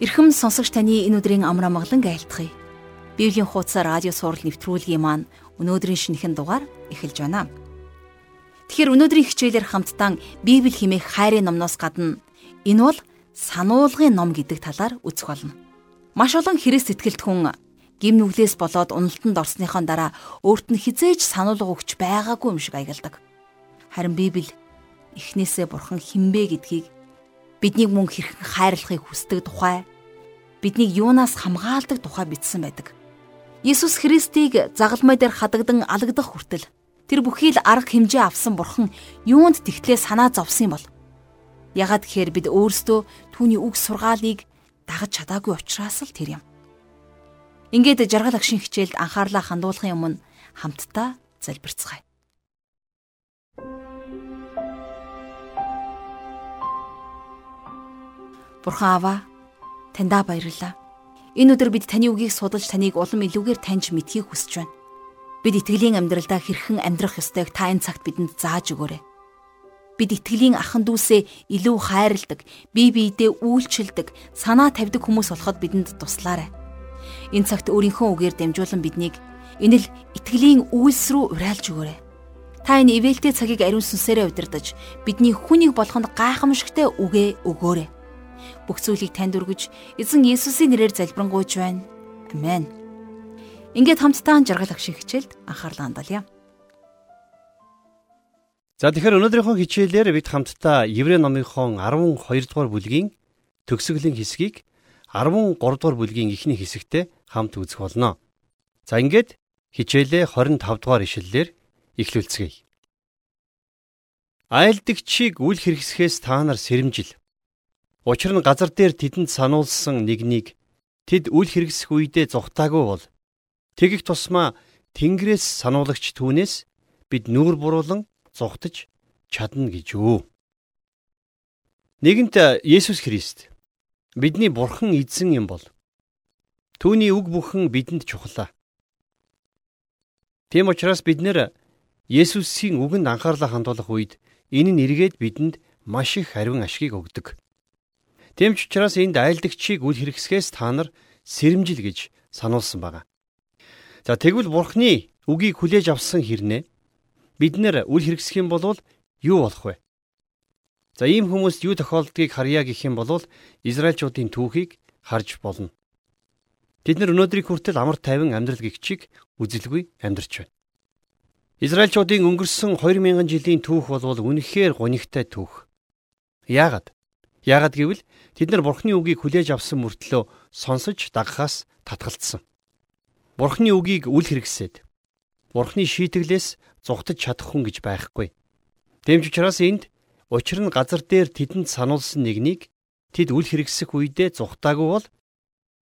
Ирхэм сонсогч таны энэ өдрийн амар амгалан айлтгая. Библийн хуудасаар радио сурал нэвтрүүлгийн маань өнөөдрийн шинэхэн дугаар эхэлж байна. Тэгэхээр өнөөдрийн хичээлээр хамтдаа Библи химээх хайрын номноос гадна энэ бол сануулгын ном гэдэг талаар үзэх болно. Маш олон Христ сэтгэлт хүн гим нүглээс болоод уналтанд орсныхон дараа өөрт нь хизээж сануулга өгч байгаагүй юм шиг аягалдаг. Харин Библи эхнээсээ бурхан хинбэ гэдгийг биднийг мөн хэрхэн хайрлахыг хүсдэг тухай биднийг юунаас хамгаалдаг тухай бичсэн байдаг. Иесус Христийг загалмай дээр хадагдан алагдах хүртэл тэр бүхий л арга хэмжээ авсан бурхан юунд тэгтлээ санаа зовсон юм бол ягаад гэхээр бид өөрсдөө түүний үг сургаалыг дагаж чадаагүй учраас л тэр юм. Ингээд жаргал агшин хичээлд анхаарлаа хандуулахын өмнө хамтдаа залбирцгаая. Бурхан аваа таньдаа баярлалаа. Энэ өдөр бид таны үгийг судалж таныг улам илүүгээр таньж мэдхийг хүсэж байна. Бид итгэлийн амьдралдаа хэрхэн амьдрах ёстойг та энэ цагт бидэнд зааж өгөөрэй. Бид итгэлийн ахан дүүсээ илүү хайрладаг, бие биедээ үйлчилдэг, санаа тавьдаг хүмүүс болоход бидэнд туслаарай. Энэ цагт өөрийнхөө үгээр дамжуулан биднийг энэ л итгэлийн үйлс рүү уриалж өгөөрэй. Та энэ ивэлтэй цагийг ариун сүнсээрээ удирдах бидний хүнийг болгонд гайхамшигтай үгээ өгөөрэй бүх зүйлийг танд өргөж эзэн Есүсийн нэрээр залбирanгуйч байна. Амен. Ингээд хамтдаа жаргал ах шиг хичээлд анхаарлаа хандуулъя. За тэгэхээр өнөөдрийнхөө хичээлээр бид хамтдаа Еврей номынхон 12 дугаар бүлгийн төгсгөлийн хэсгийг 13 дугаар бүлгийн эхний хэсэгтээ хамт үзэх болно. За ингээд хичээлээ 25 дугаар ишлэлээр эхлүүлцгээе. Айлдагчийг үл хэрэгсэхээс та нар сэрэмжил. Учир нь газар дээр тэдэнд сануулсан нэгнийг тэд үл хэрэгсэх үедээ зүхтаагүй бол тэгих тусмаа Тэнгэрээс сануулагч түүнээс бид нүүр буруулан зүхтаж чадна гэж өө. Нэгэнт Есүс Христ бидний бурхан эзэн юм бол түүний үг бүхэн бидэнд чухлаа. Тийм учраас бид нэр Есүсийн үгэнд анхаарлаа хандуулах үед энэ нь эргээд бидэнд маш их хариун ашгийг өгдөг. Тэмч учраас энд айлдагчийг үл хэрэгсгээс та нар сэрэмжил гэж сануулсан байна. За тэгвэл Бурхны үгийг хүлээж авсан хэрнээ бид нэр үл хэрэгсэх юм бол юу болох вэ? За ийм хүмүүст юу тохиолдгийг харьяа гэх юм бол Израильчуудын түүхийг харж болно. Тэд нар өнөөдрийг хүртэл амар тайван амьдрал гихчиг үзэлгүй амьдарч байна. Израильчуудын өнгөрсөн 2000 жилийн түүх бол үнэхээр гонигтай түүх. Яагаад? Яагад гэвэл тэд нар Бурхны үгийг хүлээж авсан мөртлөө сонсож дагахаас татгалцсан. Бурхны үгийг үл хэрэгсээд Бурхны шийтгэлээс зүхтаж чадах хүн гэж байхгүй. Дэмж учраас энд учир нь газар дээр тэдэнд сануулсан нэгнийг тэд үл хэрэгсэх үедээ зүхтаагүй бол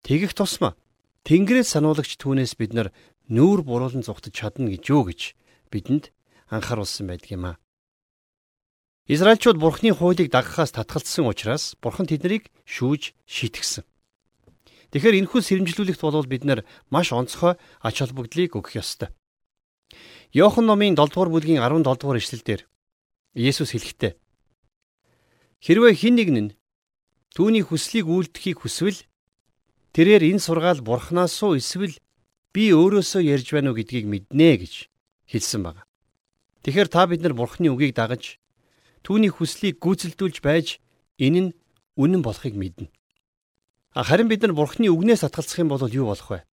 тэгэх тусмаа Тэнгэрээс сануулагч түүнээс бид нар нүүр буруулан зүхтаж чадна гэж юу гэж бидэнд анхааруулсан байдаг юм аа. Израильчууд Бурхны хуулийг дагахаас татгалцсан учраас Бурхан тэднийг шүүж шийтгсэн. Тэгэхээр энэхүү сэрэмжлүүлэгт болвол бид нар маш онцгой ач холбогдлыг өгөх ёстой. Йохан номын 7 дугаар бүлгийн 17 дугаар эшлэлдэр Есүс хэлэхдээ Хэрвээ хэн нэг нь түүний хүслийг үйлдэхийг хүсвэл тэрээр энэ сургаал бурхнаас уу эсвэл би өөрөөсөө ярьж байна уу гэдгийг мэднэ гэж хэлсэн байна. Тэгэхээр та бид нар бурхны үгийг дагаж түүний хүслийг гүйцэлдүүлж байж энэ нь үнэн болохыг мэднэ. Харин бид нар Бурхны үгнээс татгалзах юм бол юу болох вэ?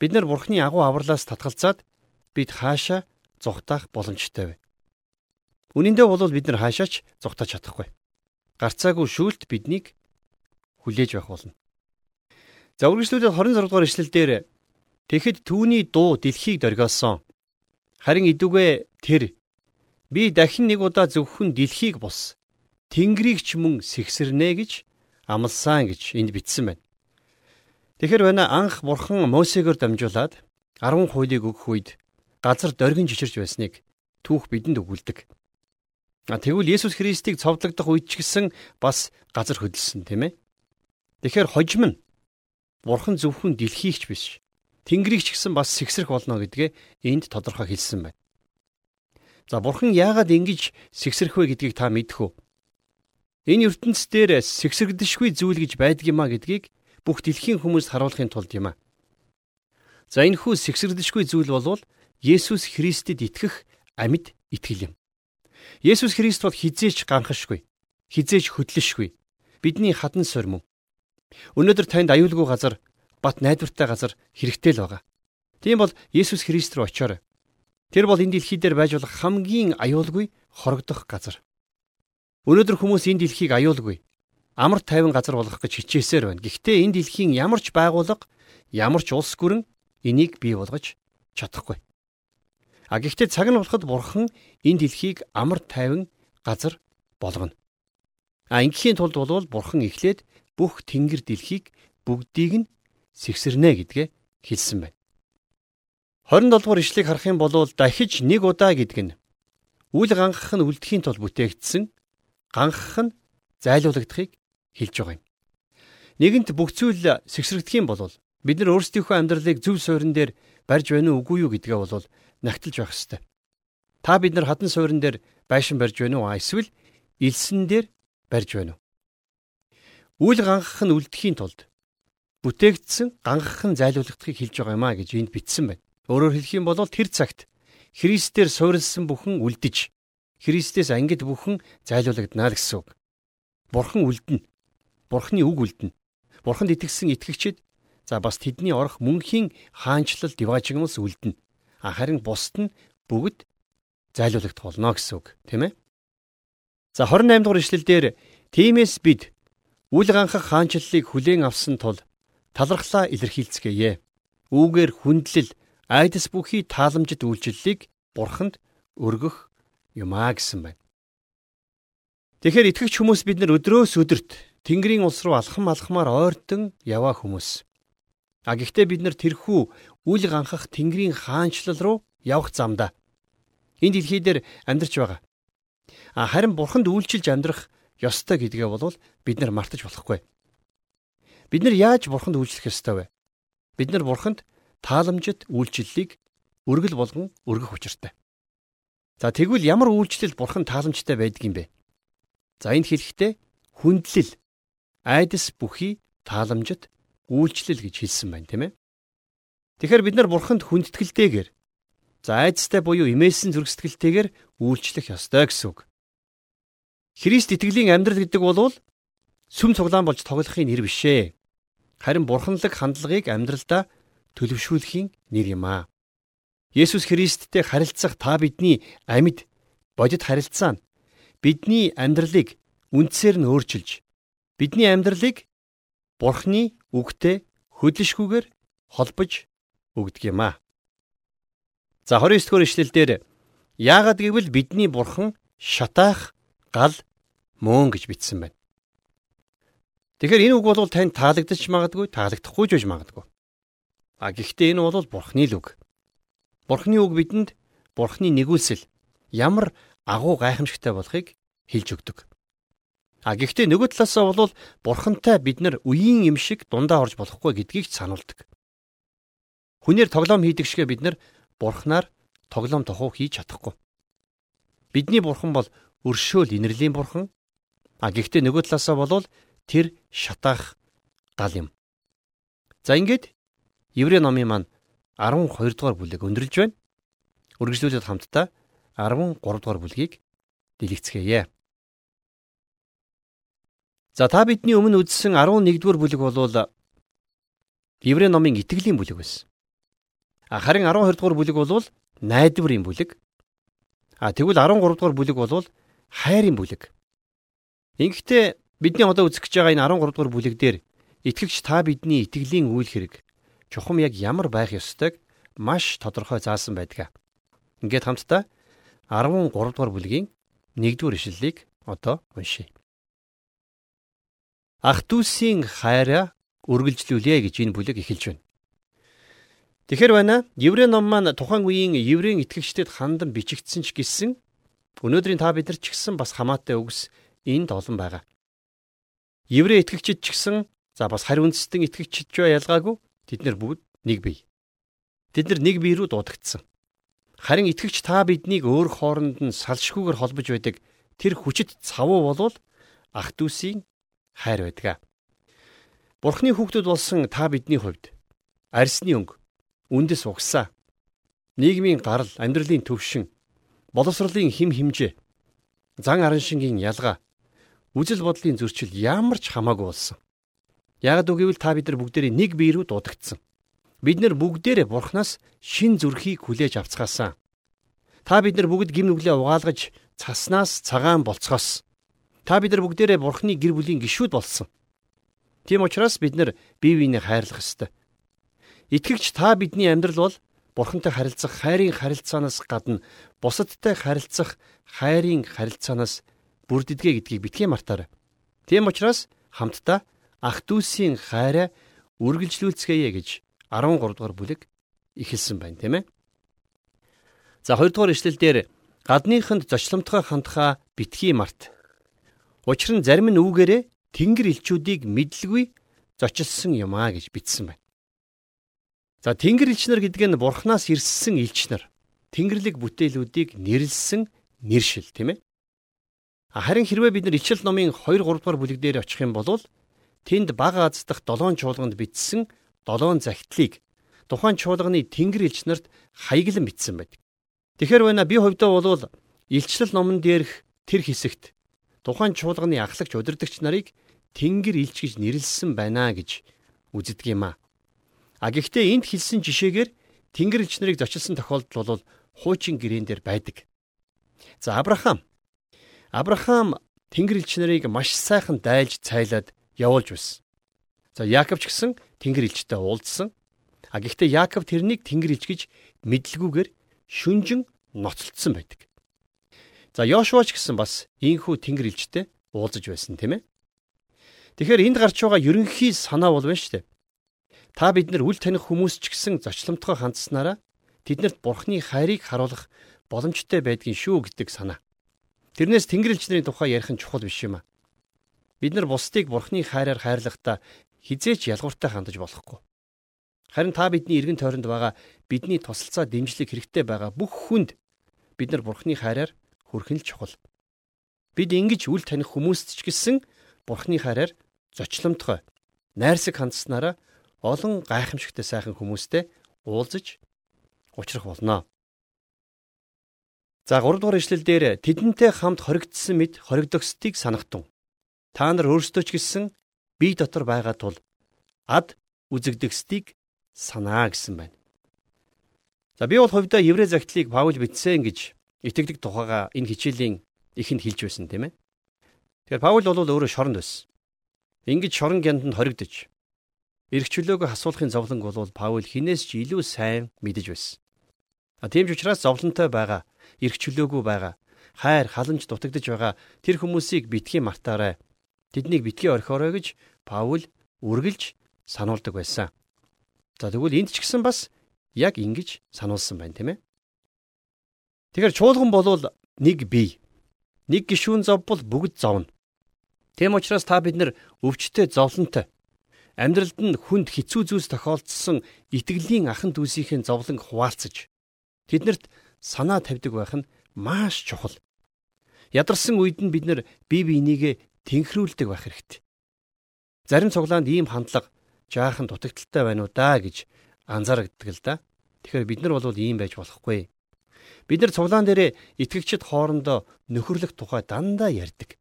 Бид нар Бурхны агуу авралаас татгалзаад бид хаашаа зүхтаах боломжтой вэ? Үнэн дээр бол бид нар хаашаач зүхтаж чадахгүй. Гарцаагүй шүүлт биднийг хүлээж байх болно. За үргэлжлүүлээд 26 дугаар эшлэлдэр Тэгэхэд түүний дуу дэлхийг дөргиосон. Харин идүгэ тэр Би дахин нэг удаа зөвхөн дэлхийг бус Тэнгэрийг ч мөн сэгсэрнэ гэж амласан гэж энд бичсэн байна. Тэгэхэр байна анх бурхан Мосегоор дамжуулаад 10 хуулийг өгөх үед газар дөргин жичирч байсныг түүх бидэнд өгүүлдэг. Тэгвэл Есүс Христийг цовдлогдох үед ч гэсэн бас газар хөдөлсөн тийм ээ. Тэгэхээр хожим нь бурхан зөвхөн дэлхийг ч биш. Тэнгэрийг ч гэсэн бас сэгсрэх болно гэдгээ энд тодорхой хэлсэн байна. За бурхан яагаад ингэж сэгсрэх вэ гэдгийг та мэдэх үү? Энэ ертөнц дээр сэгсэгдэшгүй зүйл гэж байдаг юма гэдгийг бүх дэлхийн хүмүүст харуулахын тулд юм а. За энэ хүү сэгсэгдэшгүй зүйл болвол Есүс Христэд итгэх амьд итгэл юм. Есүс Христ бол хизээч ганхашгүй, хизээч хөдлөшгүй. Бидний хадан сор мөн. Өнөөдөр танд аюулгүй газар, бат найдвартай газар хэрэгтэй л байгаа. Тийм бол Есүс Христ рүү очиорой. Тэр бол энэ дэлхий дээр байж болох хамгийн аюулгүй хорогдох газар. Өнөөдөр хүмүүс энэ дэлхийг аюулгүй амар тайван газар болгох гэж хичээсээр байна. Гэхдээ энэ дэлхийн ямар ч байгууллага, ямар ч улс гүрэн энийг бий болгож чадахгүй. А гэхдээ цаг нь болоход бурхан энэ дэлхийг амар тайван газар болгоно. А ингийн тулд болвол бурхан эхлээд бүх тэнгэр дэлхийг бүгдийг нь сэгсэрнэ гэдгээ хэлсэн байна. 27 дугаар ишлэгийг харах юм бол дахиж нэг удаа гэдэг нь үл ганхах нь үлдэхийн тулд бүтээгдсэн ганхах нь зайлуулагдахыг хэлж байгаа юм. Нэгэнт бүх зүйл сэгсрэгдэх юм бол бид нар өөрсдийнхөө амьдралыг зөв суурин дээр барьж байна уу үгүй юу гэдгээ бол нагталж байх ёстой. Та бид нар хадан суурин дээр байшин барьж байна уу? Эсвэл элсэн дээр барьж байна уу? Үл ганхах нь үлдэхийн тулд бүтээгдсэн ганхах нь зайлуулагдахыг хэлж байгаа юм а гэж энд бичсэн байна. Өөрөөр хэлэх юм бол тэр цагт Христээр суурилсан бүхэн үлдэж Христээс ангид бүхэн зайлуулагдана л гэсэн үг. Бурхан үлдэнэ. Бурханы үг үлдэнэ. Бурханд итгэсэн итгэгчид за бас тэдний орох мөнхийн хаанчлал диважигмс үлдэнэ харин бусд нь бүгд зайлуулагдах болно гэсэн үг тийм ээ. За 28 дугаар ишлэлдэр тиймээс бид үл ганхах хаанчлалыг хүлээн авсан тул талархлаа илэрхийлцгээе. Үүгээр хүндлэл айдас бүхий тааламжид үйлчлэлийг бурханд өргөх юмаа гэсэн байна. Тэгэхээр итгэгч хүмүүс бид нар өдрөөс өдөрт Тэнгэрийн улс руу алхам алхмаар ойртон яваа хүмүүс. А гэхдээ бид нар тэрхүү үл ганхах Тэнгэрийн хаанчлал руу явах замдаа энэ дэлхий дээр амьдарч байгаа. А харин бурханд үйлчилж амьдрах ёстой гэдгээ бол бид нар мартаж болохгүй. Бид нар яаж бурханд үйлчлэх ёстой вэ? Бид нар бурханд тааламжит үйлчлэлийг өргөл болгон өргөх учиртай. За тэгвэл ямар үйлчлэл бурхан тааламжтай байдаг юм бэ? За энд хэлэхдээ хүндлэл айдас бүхий тааламжит үйлчлэл гэж хэлсэн байна тийм ээ. Тэгэхээр бид нар бурханд хүндэтгэлтэйгээр за айдастай буюу имээсэн зөргсэтгэлтэйгээр үйлчлэх ёстой гэсэн үг. Христ итгэлийн амьдрал гэдэг бол сүм цуглаан болж тоглохын нэр биш ээ. Харин бурханлаг хандлагыг амьдралдаа төлөвшүүлэхийн нэр юм аа. Есүс Христтэй харилцах та бидний амьд бодит харилцаа нь бидний амьдралыг үндсээр нь өөрчилж бидний амьдралыг Бурхны үгтэй хөдлөшгүйгээр холбож өгдөг юм аа. За 29 дугаар ишлэлдэр яагад гэвэл бидний бурхан шатаах гал мөн гэж бичсэн байна. Тэгэхээр энэ үг бол танд таалагдчих магадгүй, таалагдахгүй ч байж магадгүй. А гэхдээ энэ бол бурхны л үг. Бурхны үг бидэнд бурхны нэгүүлсэл ямар агуу гайхамшигтай болохыг хэлж өгдөг. А гэхдээ нөгөө талаасаа бол бурхантай бид нар үеийн юм шиг дундаа орж болохгүй гэдгийг сануулдаг. Хүнээр тоглоом хийдэг шигэ бид нар бурхнаар тоглоом тохуу хийж чадахгүй. Бидний бурхан бол өршөөл инэрлийн бурхан. А гэхдээ нөгөө талаасаа бол тэр шатаах гал юм. За ингээд Еврей номын маань 12 дугаар бүлэг өндөрлж байна. Үргэлжлүүлээд хамтдаа 13 дугаар бүлгийг дэлгэцгээе. За та бидний өмнө үзсэн 11-р бүлэг бол Еврей номын итгэлийн бүлэг байсан. Харин 12-р бүлэг бол найдварын бүлэг. А тэгвэл 13-р бүлэг бол хайрын бүлэг. Ингэхдээ бидний одоо үзэх гэж байгаа энэ 13-р бүлэг дээр итгэгч та бидний итгэлийн үйл хэрэг чухам яг ямар байх ёстойг маш тодорхой заасан байдаг. Ингээд хамтдаа 13 дугаар бүлгийн 1-р ишлэлийг одоо уншийе. ах дүүсийн хайраа үргэлжлүүлье гэж энэ бүлэг эхэлж байна. Тэгэхэр байна. Еврей ном маань тухайн үеийн еврейн итгэгчдэд хандан бичигдсэн ч гэсэн өнөөдрийн та бид нар ч гэсэн бас хамаатай үгс энд олон байгаа. Еврей итгэгчид ч гэсэн за бас харь үндэстэн итгэгчид ч ялгаагүй тэд нар бүгд нэг бие. Тэд нар нэг бие рүү дуудагдсан. Харин итгэгч та биднийг өөр хооронд нь салшгүйгээр холбож байдаг тэр хүчит цавуу болвол ах дүүсийн хайр байдаг. Бурхны хүүхдүүд болсон та бидний хувьд арьсны өнгө, үндэс угсаа, нийгмийн гарал, амьдралын төвшин, боловсролын хим химжээ, зан араншингийн ялгаа, үжил бодлын зөрчил ямар ч хамаагүй болсон. Яг үгүйвэл та бид нар бүгдээрээ нэг бие рүү дуудагдсан. Бид нар бүгдээрээ Бурханаас шин зүрхийг хүлээж авцгаасан. Та бид нар бүгд гим нүглээ угаалгаж цаснаас цагаан болцгоос. Та бид нар бүгдээрээ Бурханы гэр бүлийн гишүүд болсон. Тийм учраас бид нар бие биенээ хайрлах ёстой. Итгэгч та бидний амьдрал бол Бурхантай харилцах хайрын харилцаанаас гадна бусадтай харилцах хайрын харилцаанаас бүрддэгэ гэдгийг битгий мартаарай. Тийм учраас хамтдаа ах дүүсийн хайраа үргэлжлүүлцгээе гэж 13 дугаар бүлэг эхэлсэн байна, тийм ээ. За 2 дугаар ишлэлдэр гадныханд зочломтгой хандхаа битгий март. Учир нь зарим нь үүгээрээ тэнгэр элчүүдийг мэдлгүй зочилсон юм а гэж бичсэн байна. За тэнгэр элчнэр гэдэг нь бурхнаас ирссэн элчнэр. Тэнгэрлэг бүтээлүүдийг нэрлсэн нэршил тийм ээ. Харин хэрвээ бид нар ичил номын 2 3 дугаар бүлэг дээр очих юм бол тэнд бага аз дахь долоон чуулганд бичсэн долоон загтлыг тухайн чуулганы тэнгэр элчнэрт хаяглан бичсэн байдаг. Тэгэхээр байна би хувьдаа бол илчлэл номон дээрх тэр хэсэгт тухайн чуулганы ахлагч удирдагч нарыг Тэнгэр илч гэж нэрлсэн байна гэж үздэг юм а. А гэхдээ энд хэлсэн жишээгээр Тэнгэр илч нарыг зочилсон тохиолдол бол хуучин гэрээн дээр байдаг. За Авраам Авраам Тэнгэр илч нарыг маш сайхан дайлж цайлаад явуулж байсан. За Яаков ч гэсэн Тэнгэр илчтэй уулзсан. А гэхдээ Яаков тэрнийг Тэнгэр илч гэж мэдлгүйгээр шүнжин ноцолцсон байдаг. За Йошуа ч гэсэн бас ийхүү тэнгэр илжтэй уулзаж байсан тийм ээ. Тэгэхээр энд гарч байгаа ерөнхий санаа бол байна шүү дээ. Та бид нар үл таних хүмүүс ч гэсэн зочломтгой хандсанараа тэднэрт бурхны хайрыг харуулах боломжтой байдгийн шүү гэдэг санаа. Тэрнээс тэнгэрлэгчнэрийн тухай ярих нь чухал биш юм аа. Бид нар бусдыг бурхны хайраар хайрлахдаа хизээч ялгууртай хандаж болохгүй. Харин та бидний эргэн тойронд байгаа бидний тусалцаа дэмжлэг хэрэгтэй байгаа бүх хүнд бид нар Бурхны хайраар хүрхэн л чухал. Бид ингэж үл таних хүмүүст ч гэсэн Бурхны хайраар зочломтгой найрсаг хандсанараа олон гайхамшигтай сайхан хүмүүстэй уулзаж учрах болно. За 3 дугаар ишлэл дээр тэдэнтэй хамт хоригдсан мэд хоригдохстыг санахтун. Та нар өөрсдөө ч гэсэн бие дотор байгаа тул ад үзэгдэгстийг санаа гэсэн байна. За би бол хувьдаа еврей загтлыг Паул бичсэн гэж итгэдэг тухайга энэ хичээлийн ихэнд хэлж байсан тийм ээ. Тэгэхээр Паул бол өөрөө шоронд байсан. Ингэж шорон гянданд хоригдож эргчлөөгөө хасуулахын зовлонг бол Паул хинээс ч илүү сайн мэдэж байсан. А тийм ч учраас зовлонтой байгаа, эргчлөөгөө байгаа, хайр халамж дутагдж байгаа тэр хүмүүсийг битгий мартаарай. Тэднийг битгий орхиорой гэж Паул үргэлж сануулдаг байсан. За тэгвэл энд ч гэсэн бас яг ингэж сануулсан байна тийм ээ. Тэгэхээр чуулган болвол нэг бие. Нэг гишүүн зов бол бүгд зовно. Тэм учраас та бид нар өвчтөе зовлонтой амьдралд нь хүнд хэцүү зүйлс тохиолдсон итгэлийн ахан дүүсийн зовлон хуваалцаж тэднэрт санаа тавьдаг байх нь маш чухал. Ядарсан үед нь бид нар бие бинийгээ тэнхрүүлдэг байх хэрэгтэй. Зарим цуглаанд ийм хандлага жаахан дутагдaltaй байна уу да гэж анзаардаг л да. Тэгэхээр бид нар бол ийм байж болохгүй. Бид нар цуглаан дээрээ итгэгчид хоорондоо нөхөрлөх тухай дандаа ярьдаг.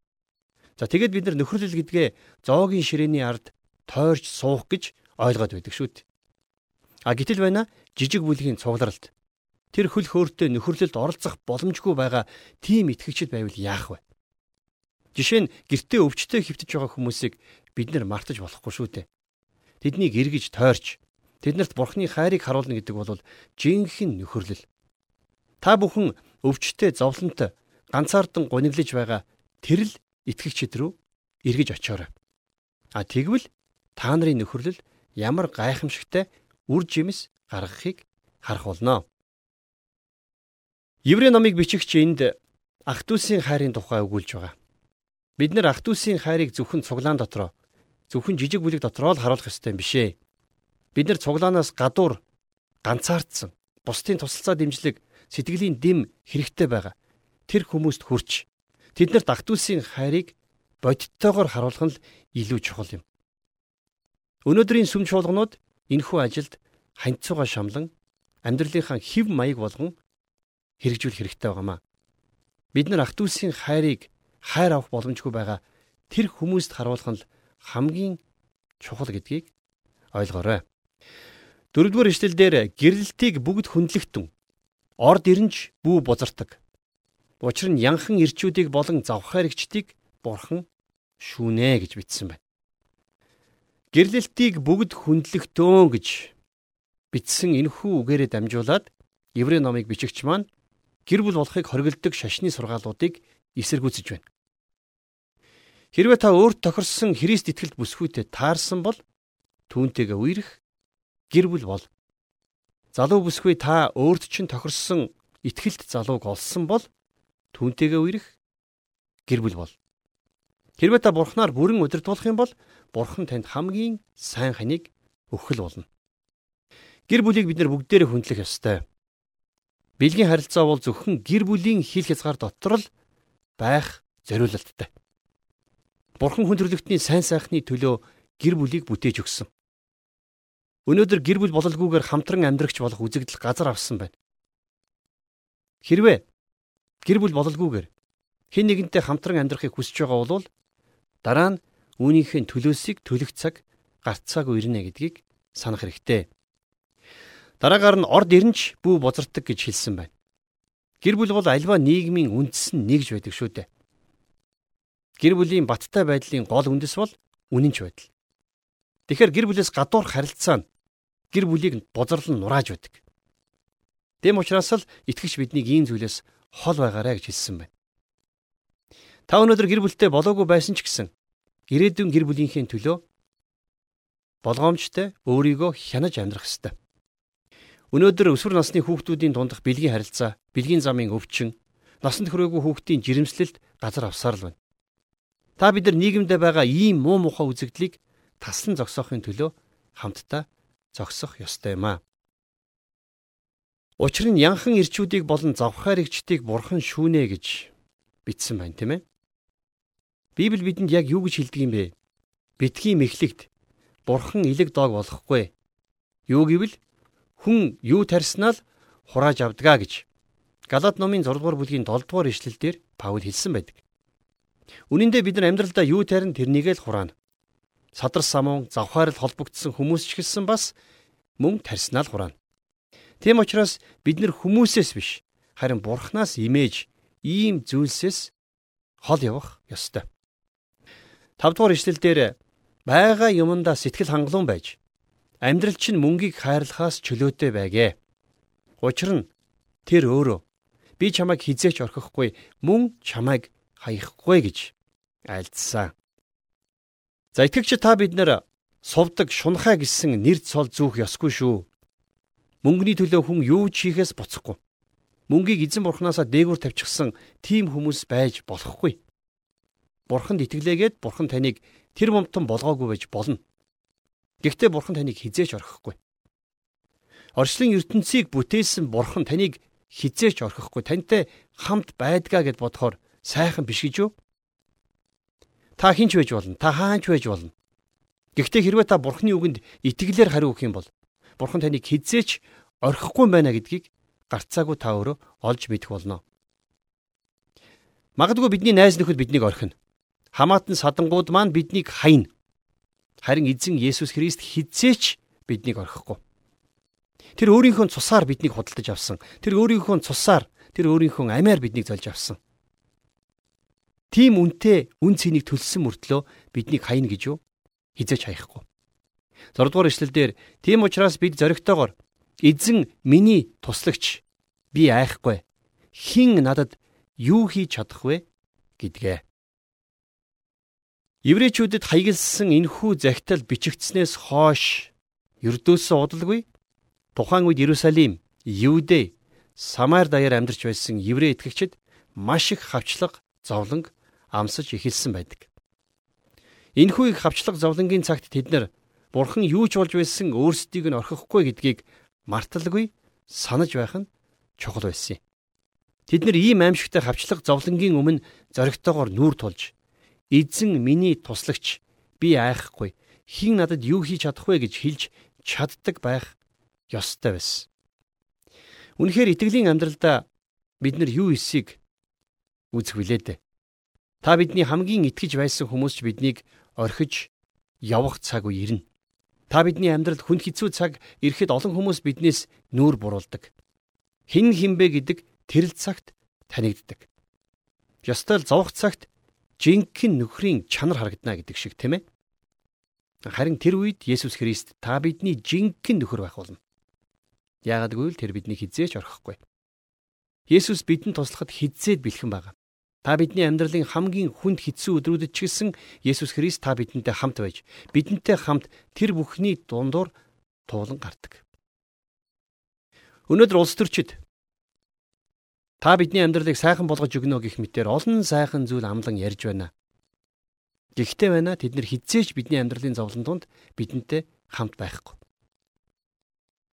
За тэгэд бид нар нөхөрлөл гэдгээ зоогийн ширээний ард тойрч суух гэж ойлгоод байдаг шүү дээ. А гítэл байна жижиг бүлгийн цугларалд тэр хөл хөөртэй нөхөрлөлд оролцох боломжгүй байгаа тийм итгэгчид байвал яах вэ? Жишээ нь гэртээ өвчтөе хөвтөж байгаа хүмүүсийг бид нар мартаж болохгүй шүү дээ. Тэднийг эргэж тойрч тэднэрт бурхны хайрыг харуулна гэдэг бол жинхэнэ нөхөрлөл. Та бүхэн өвчтөе зовлонтой ганцаардан гуниглаж байгаа тэр л итгэгчид рүү эргэж очиорой. А тэгвэл та нарын нөхөрлөл ямар гайхамшигтай үр жимс гаргахыг харах болно. Еврей номыг бичигч энд ах トゥ усийн хайрын тухай өгүүлж байгаа. Бид нэр ах トゥ усийн хайрыг зөвхөн цуглаан дотроо зөвхөн жижиг бүлэг дотроо л харуулах ёстой юм бишээ. Бид нар цуглаанаас гадуур ганцаардсан бусдын тусалцаа дэмжлэг сэтгэлийн дэм хэрэгтэй байгаа. Тэр хүмүүст хүрч тэднэрт ах トゥ усийн хайрыг бодиттойгоор харуулах нь л илүү чухал юм. Өнөөдрийн сүм чуулганууд энэхүү ажилд ханьцууга шамлан амьдралынхаа хэв маяг болгон хэрэгжүүл хэрэгтэй байгаамаа. Бид нар ах トゥ усийн хайрыг хайр авах боломжгүй байгаа тэр хүмүүст харуулах нь хамгийн чухал гэдгийг ойлгоорой. Дөрөвдүгээр ишлэлдэр гэрлэлтийг бүгд хүндлэгтэн орд ирэнж бүү бузардаг. Учир нь янхан ирчүүдийг болон завхаарэгчдийг бурхан шүүнэ гэж бичсэн байна. Гэрлэлтийг бүгд хүндлэгтөөн гэж бичсэн энэхүү үгээрээ дамжуулаад Еврей номыг бичигч маань гэр бүл болохыг хориглдог шашны сургаалуудыг эсэргүүцэж байна. Хэрвээ та өөрт тохирсон Христ итгэлд бүсгүйтэй таарсан бол түүнтэйгээ үерх гэр бүл бол. Залуу бүсгүй та өөрт чинь тохирсон итгэлд залууг олсон бол түүнтэйгээ үерх гэр бүл бол. Хэрвээ та бурхнаар бүрэн удирдуулах юм бол бурхан танд хамгийн сайн ханыг өгөх л болно. Гэр бүлийг бид нар бүгдээрээ хүндлэх ёстой. Бэлгийн харилцаа бол зөвхөн гэр бүлийн хил хязгаар дотор л байх зориулалттай. Бурхан хүн төрлөختний сайн сайхны төлөө гэр бүлийг бүтээж өгсөн. Өнөөдөр гэр бүл бололгүйгээр хамтран амьдрагч болох үзэгдэл газар авсан байна. Хэрвээ гэр бүл бололгүйгээр хэн нэгэнтэй хамтран амьдрахыг хүсэж байгаа бол дараа нь үүнийхээ төлөөсийг төлөх цаг гарцаагүй ирнэ гэдгийг санах хэрэгтэй. Дараагаар нь орд ирнч бүү бозардаг гэж хэлсэн байна. Гэр бүл бол альва нийгмийн үндэс нь нэгж байдаг шүү дээ. Гэр бүлийн баттай байдлын гол үндэс бол үнэнч байдал. Тэгэхээр гэр бүлээс гадуур харилцаа нь гэр бүлийг бозорлон нурааж байдаг. Тэм учраас л итгэж биднийг ийм зүйлээс хол байгаарэ гэж хэлсэн байна. Та өнөөдөр гэр бүлтэй болоогүй байсан ч гэсэн ирээдүйн гэр бүлийнхээ төлөө болгоомжтой өөрийгөө хянаж амьдрах ёстой. Өнөөдөр өсвөр насны хүүхдүүдийн дундах бэлгийн харилцаа, бэлгийн замын өвчин, насанд хүрээгүй хүүхдийн жирэмслэлд газар авсаар л байна. Та бид нар нийгэмдээ байгаа ийм муу мухай үзэгдлийг таслан зогсоохын төлөө хамтдаа зогсох ёстой юм аа. Учир нь янхан ирчүүдийг болон завхаар игчдийг бурхан шүүнэ гэж бичсэн байна тийм ээ. Библи бидэнд яг юу гэж хэлдэг юм бэ? Битгий мэхлэгт бурхан илэг дог болохгүй. Юу гэвэл хүн юу тарснаа л хурааж авдгаа гэж Галат номын 6 дугаар бүлгийн 7 дугаар ишлэлдэр Паул хэлсэн байдаг. Үнэн дээр бид нар амьдралдаа юу тарин тэрнийг л хураана. Садар самун завхаарл холбогдсон хүмүүс ч гэсэн бас мөн тарснаа л хураана. Тийм учраас бид нар хүмүүсээс биш харин бурхнаас имэж ийм зүйлсээс хол явах ёстой. 5 дугаар ишлэлдэр байгаа юмдаа сэтгэл хангалуун байж амьдрал чинь мөнгийг хайрлахаас чөлөөтэй байгээ. Учир нь тэр өөрөө би чамайг хизээч орхихгүй мөн чамайг хаяхгүй гэж айлдсан. За итгэгч та бид нэр сувдаг шунхаа гэсэн нэр цол зүүх ёсгүй шүү. Мөнгөний төлөө хүн юу ч хийхээс буцахгүй. Мөнгийг эзэн бурхнаасаа дээгүүр тавьчихсан тийм хүмүүс байж болохгүй. Бурханд итгэлээгээд бурхан таныг тэр момтон болгоогүй байж болно. Гэхдээ бурхан таныг хизээч орхихгүй. Орчлон ертөнцийг бүтээсэн бурхан таныг хизээч орхихгүй. Тантай хамт байдгаа гэд бодохоор сайхан биш гэж юу? Та хинч байж болно. Та хаанч байж болно. Гэхдээ хэрвээ та Бурхны үгэнд итгэлээр хариу өгөх юм бол Бурхан таныг хизээч орхихгүй байна гэдгийг гарцаагүй та өөрөө олж мэдэх болно. Магадгүй бидний найз нөхөд биднийг орхино. Хамаатан садангууд маань биднийг хайна. Харин эзэн Есүс Христ хизээч биднийг орхихгүй. Тэр өөрийнхөө цусаар биднийг худалдаж авсан. Тэр өөрийнхөө цусаар, тэр өөрийнхөө амиар биднийг зольж авсан. Тийм үнтэй үн цэнийг төлсөн мөртлөө биднийг хайна гэж юу? Хизээч хаяхгүй. 6 дугаар эшлэлдэр тийм учраас бид зоригтойгоор эзэн миний туслагч би айхгүй. Хин надад юу хийж чадах вэ гэдгээ. Еврейчүүдэд хаягдсан энэхүү захидал бичигдснээс хойш ердөөсөө удалгүй тухайн үед Иерусалим, Юудэ, Самар даяар амьдарч байсан еврей итгэгчид маш их хавчлаг, зовлонг амсаж эхэлсэн байдаг. Энэхүү их хавчлаг зовлонгийн цагт тэд нар Бурхан юу ч болж байсан өөрсдийг нь орхихгүй гэдгийг марталгүй санаж байх нь чухал байсан юм. Тэд нар ийм аимшигтай хавчлаг зовлонгийн өмнө зоригтойгоор нүүр тулж эзэн миний туслагч би айхгүй хин надад юу хийж чадах вэ гэж хэлж чаддаг байх ёстой байсан. Үнэхээр итгэлийн амьдралдаа бид нар юу хийсийг үзэх билээ дээ. Та бидний хамгийн итгэж байсан хүмүүс ч биднийг орхиж явах цаг үе ирнэ. Та бидний амьдралд хүн хэцүү цаг ирэхэд олон хүмүүс биднээс нүүр буруулдаг. Хин хинбэ гэдэг тэрэл цагт танигддаг. Ёстой л зовх цагт жинхэнэ нөхрийн чанар харагдана гэдэг шиг тийм ээ. Харин тэр үед Есүс Христ та бидний жинхэнэ нөхөр байх болно. Яагад гэвэл тэр бидний хизээч орхихгүй. Есүс бидэнд туслахад хизээд бэлхэн байгаа. Та бидний амьдралын хамгийн хүнд хэцүү өдрүүдэд ч гэсэн Есүс Христ та бидэнтэй хамт байж бидэнтэй хамт тэр бүхний дундуур туулан гардаг. Өнөөдөр улс төрчид та бидний амьдралыг сайхан болгож өгнө гэх мэтээр олон сайхан зүйл амлан ярьж байна. Гэхдээ байна тэд нар хизээч бидний амьдралын зовлон тунд бидэнтэй хамт байхгүй.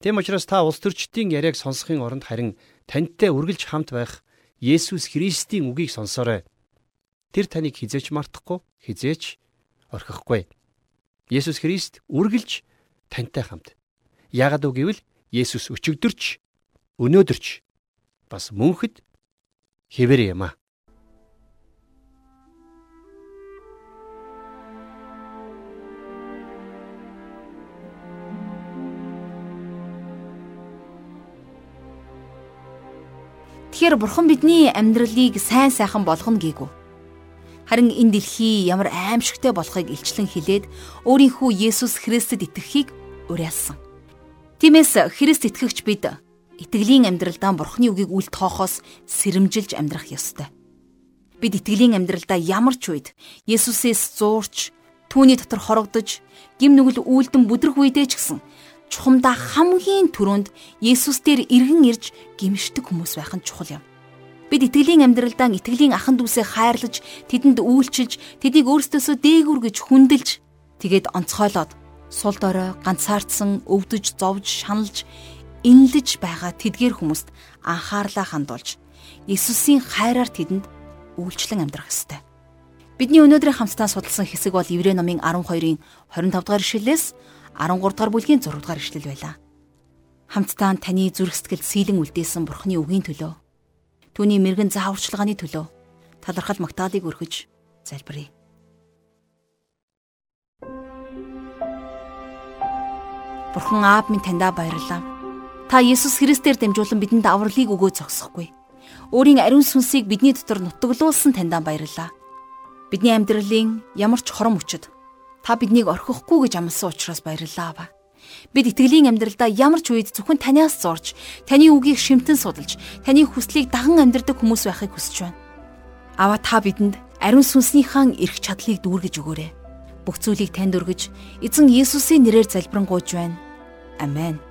Тэм учраас та улс төрчдийн яриаг сонсохын оронд харин тантай үргэлж хамт байх Есүс Христийн үгийг сонсоорой. Тэр таныг хизээч мартахгүй, хизээч орхихгүй. Есүс Христ үргэлж тантай хамт. Яагад үг гэвэл Есүс өчигдөрч, өнөөдөрч бас мөнхөд хэвэр юм аа. Тэгэхээр бурхан бидний амьдралыг сайн сайхан болгоно гээгүү. Харин энэ дэлхий ямар аимшигтай болохыг илчлэн хилээд өөрийнхөө Есүс Христэд итгэхийг уриалсан. Тиймээс Христ итгэгч бид итгэлийн амьдралдаа бурханы үгийг үл тоохоос сэрэмжилж амьдрах ёстой. Бид итгэлийн амьдралдаа ямар ч үед Есүсээс зуурч түүний дотор хорогдож гим нүгэл үйлдэн бүдрэх үедээ ч гэсэн чухамдаа хамгийн түрүүнд Есүс дээр иргэн ирж гимшдэг хүмүүс байх нь чухал юм. Бид итгэлийн амьдралдаа итгэлийн ахан дүүсээ хайрлаж, тэдэнд үйлчилж, тэднийг өөрсдөөсөө дээгүр гэж хүндэлж, тэгээд онцгойлоод сул дорой ганцаардсан, өвдөж, зовж, шаналж, инлэж байгаа тэдгээр хүмүүст анхаарлаа хандуулж, Есүсийн хайраар тэдэнд үйлчлэн амьдрах ёстой. Бидний өнөөдрийн хамтдаа судалсан хэсэг бол Еврей номын 12-ын 25 дугаар ишлэлээс 13 дугаар бүлгийн 6 дугаар ишлэл байлаа. Хамтдаа таны зүрх сэтгэл сийлэн үлдээсэн Бурхны үгийн төлөө түүний мэрэгэн зааварчилгааны төлөө талархал магтаалыг өргөж залбирая. Бурхан Аав минь таньда баярлалаа. Та Есүс Христээр дамжуулан бидэнд авралыг өгөө зогсохгүй. Өөрийн ариун сүнсийг бидний дотор нутаглуулсан таньда баярлалаа. Бидний амьдралын ямар ч хором өчөд Та биднийг орхихгүй гэж амласан учраас баярлалаа аваа. Бид итгэлийн амьдралдаа ямар ч үед зөвхөн танаас зурж, таны үгийг шимтэн судалж, таны хүслийг даган амьдрдаг хүмүүс байхыг хүсэж байна. Аваа та бидэнд ариун сүнснийхэн эрх чадлыг дүүргэж өгөөрэй. Бүх зүйлийг танд өргөж, эзэн Есүсийн нэрээр залбирanгуйж байна. Амен.